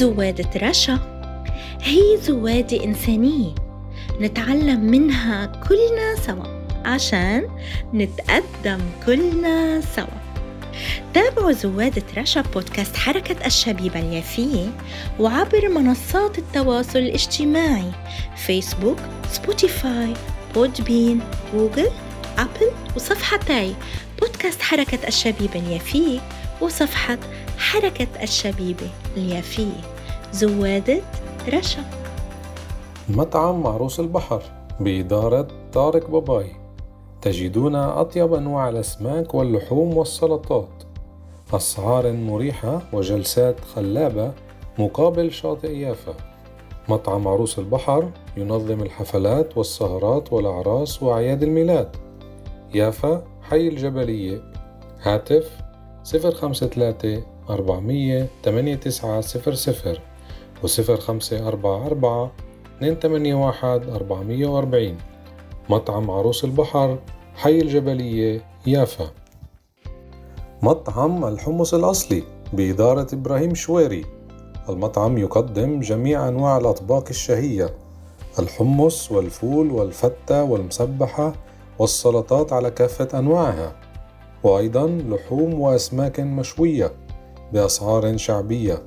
زوادة رشا هي زوادة إنسانية نتعلم منها كلنا سوا عشان نتقدم كلنا سوا. تابعوا زوادة رشا بودكاست حركة الشبيبة اليافية وعبر منصات التواصل الاجتماعي فيسبوك، سبوتيفاي، Podbean، جوجل، أبل وصفحتي بودكاست حركة الشبيبة اليافية وصفحة حركة الشبيبة اليافية. زوادة رشا. مطعم معروس البحر بإدارة طارق باباي. تجدون أطيب أنواع الأسماك واللحوم والسلطات. أسعار مريحة وجلسات خلابة مقابل شاطئ يافا. مطعم عروس البحر ينظم الحفلات والسهرات والأعراس وأعياد الميلاد. يافا حي الجبلية. هاتف صفر خمسة ثلاثة أربعمية تمانية تسعة صفر صفر وصفر خمسة أربعة أربعة واحد أربعمية وأربعين. مطعم عروس البحر حي الجبلية يافا. مطعم الحمص الأصلي بإدارة إبراهيم شويري. المطعم يقدم جميع أنواع الأطباق الشهية. الحمص والفول والفتة والمسبحة والسلطات على كافة أنواعها. وأيضا لحوم وأسماك مشوية بأسعار شعبية.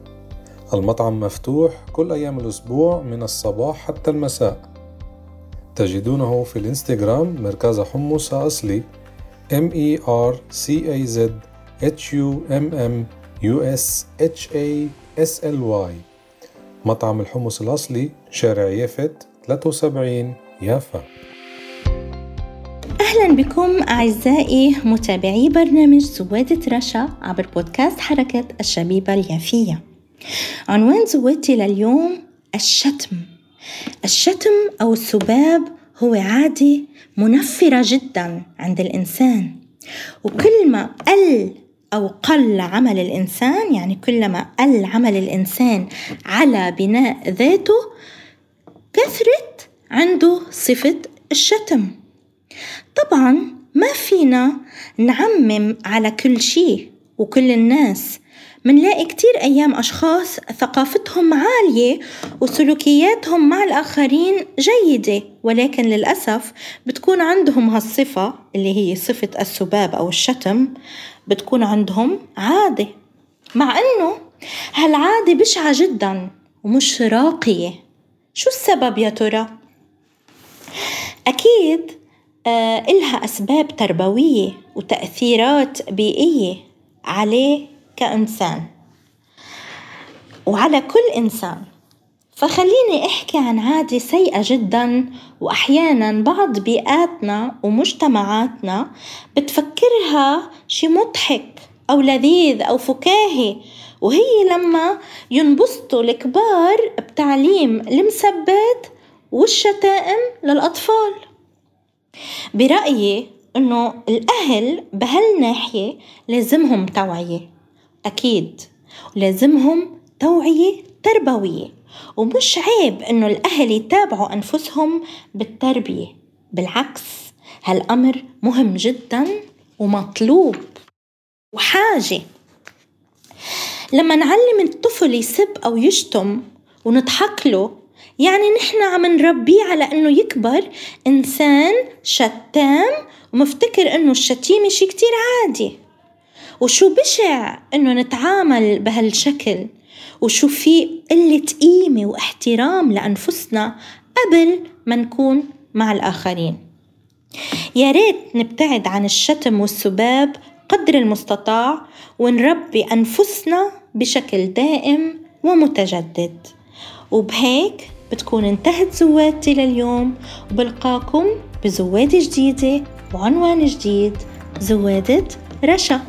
المطعم مفتوح كل أيام الأسبوع من الصباح حتى المساء. تجدونه في الإنستغرام مركز حمص أصلي. M E R C A Z H U M M U S H A S L Y. مطعم الحمص الأصلي شارع يافت 73 يافا. أهلا بكم أعزائي متابعي برنامج زوادة رشا عبر بودكاست حركة الشبيبة اليافية. عنوان زوادتي لليوم الشتم. الشتم أو السباب هو عادة منفرة جدا عند الإنسان. وكل ما قل أو قل عمل الإنسان يعني كلما قل عمل الإنسان على بناء ذاته كثرت عنده صفة الشتم. طبعا ما فينا نعمم على كل شيء وكل الناس. منلاقي كتير أيام أشخاص ثقافتهم عالية وسلوكياتهم مع الآخرين جيدة ولكن للأسف بتكون عندهم هالصفة اللي هي صفة السباب أو الشتم بتكون عندهم عادة. مع أنه هالعادة بشعة جدا ومش راقية. شو السبب يا ترى؟ أكيد إلها أسباب تربوية وتأثيرات بيئية عليه كإنسان. وعلى كل إنسان. فخليني أحكي عن عادة سيئة جدا وأحيانا بعض بيئاتنا ومجتمعاتنا بتفكرها شي مضحك أو لذيذ أو فكاهي. وهي لما ينبسطوا الكبار بتعليم المسبات والشتائم للأطفال. برأيي إنه الأهل بهالناحية لازمهم توعية أكيد. لازمهم توعية تربوية. ومش عيب إنه الأهل يتابعوا أنفسهم بالتربية. بالعكس هالأمر مهم جدا ومطلوب. وحاجة لما نعلم الطفل يسب أو يشتم ونضحك له يعني نحن عم نربيه على إنه يكبر إنسان شتام ومفتكر إنه الشتيمة شي كتير عادي. وشو بشع إنه نتعامل بهالشكل؟ وشو في قلة قيمة واحترام لأنفسنا قبل ما نكون مع الآخرين. يا ريت نبتعد عن الشتم والسباب قدر المستطاع ونربي أنفسنا بشكل دائم ومتجدد. وبهيك بتكون انتهت زوادتي لليوم وبلقاكم بزوادة جديدة وعنوان جديد. زوادة رشا.